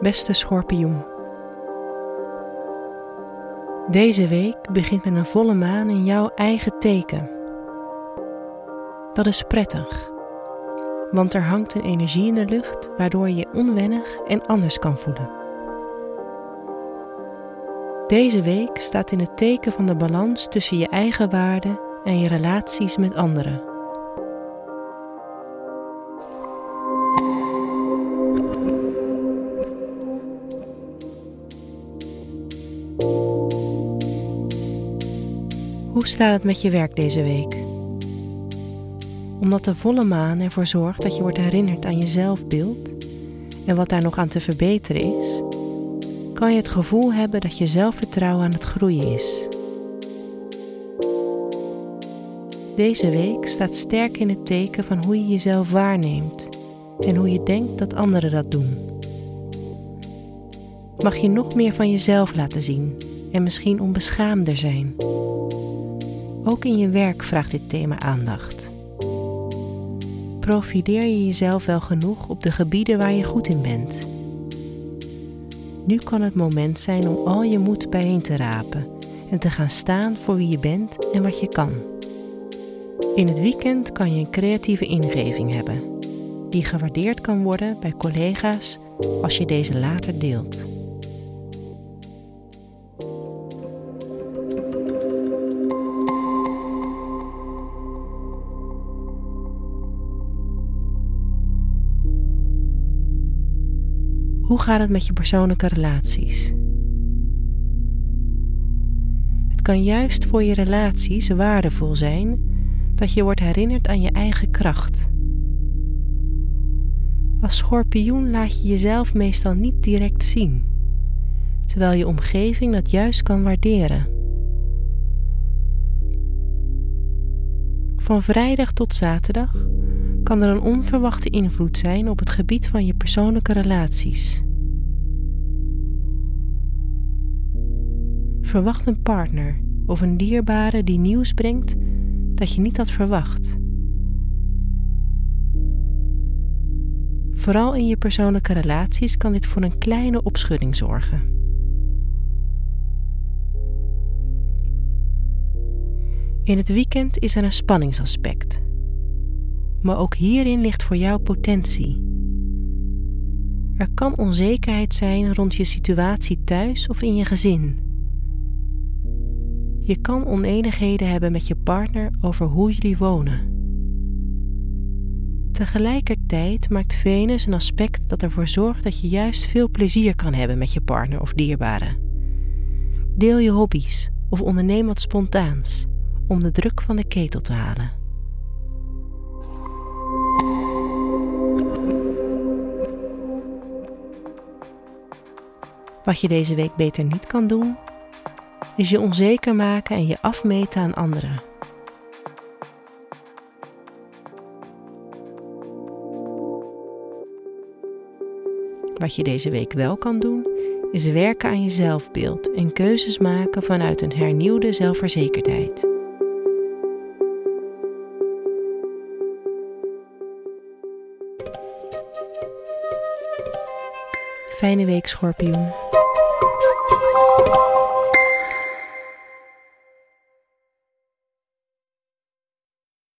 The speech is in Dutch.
Beste schorpioen. Deze week begint met een volle maan in jouw eigen teken. Dat is prettig, want er hangt een energie in de lucht waardoor je je onwennig en anders kan voelen. Deze week staat in het teken van de balans tussen je eigen waarde en je relaties met anderen. Hoe staat het met je werk deze week? Omdat de volle maan ervoor zorgt dat je wordt herinnerd aan je zelfbeeld en wat daar nog aan te verbeteren is, kan je het gevoel hebben dat je zelfvertrouwen aan het groeien is. Deze week staat sterk in het teken van hoe je jezelf waarneemt en hoe je denkt dat anderen dat doen. Mag je nog meer van jezelf laten zien en misschien onbeschaamder zijn. Ook in je werk vraagt dit thema aandacht. Profileer je jezelf wel genoeg op de gebieden waar je goed in bent? Nu kan het moment zijn om al je moed bijeen te rapen en te gaan staan voor wie je bent en wat je kan. In het weekend kan je een creatieve ingeving hebben, die gewaardeerd kan worden bij collega's als je deze later deelt. Hoe gaat het met je persoonlijke relaties? Het kan juist voor je relaties waardevol zijn dat je wordt herinnerd aan je eigen kracht. Als schorpioen laat je jezelf meestal niet direct zien, terwijl je omgeving dat juist kan waarderen. Van vrijdag tot zaterdag kan er een onverwachte invloed zijn op het gebied van je persoonlijke relaties. Verwacht een partner of een dierbare die nieuws brengt dat je niet had verwacht. Vooral in je persoonlijke relaties kan dit voor een kleine opschudding zorgen. In het weekend is er een spanningsaspect. Maar ook hierin ligt voor jou potentie. Er kan onzekerheid zijn rond je situatie thuis of in je gezin. Je kan oneenigheden hebben met je partner over hoe jullie wonen. Tegelijkertijd maakt Venus een aspect dat ervoor zorgt dat je juist veel plezier kan hebben met je partner of dierbare. Deel je hobby's of onderneem wat spontaans om de druk van de ketel te halen. Wat je deze week beter niet kan doen, is je onzeker maken en je afmeten aan anderen. Wat je deze week wel kan doen, is werken aan je zelfbeeld en keuzes maken vanuit een hernieuwde zelfverzekerdheid. Fijne week, schorpioen.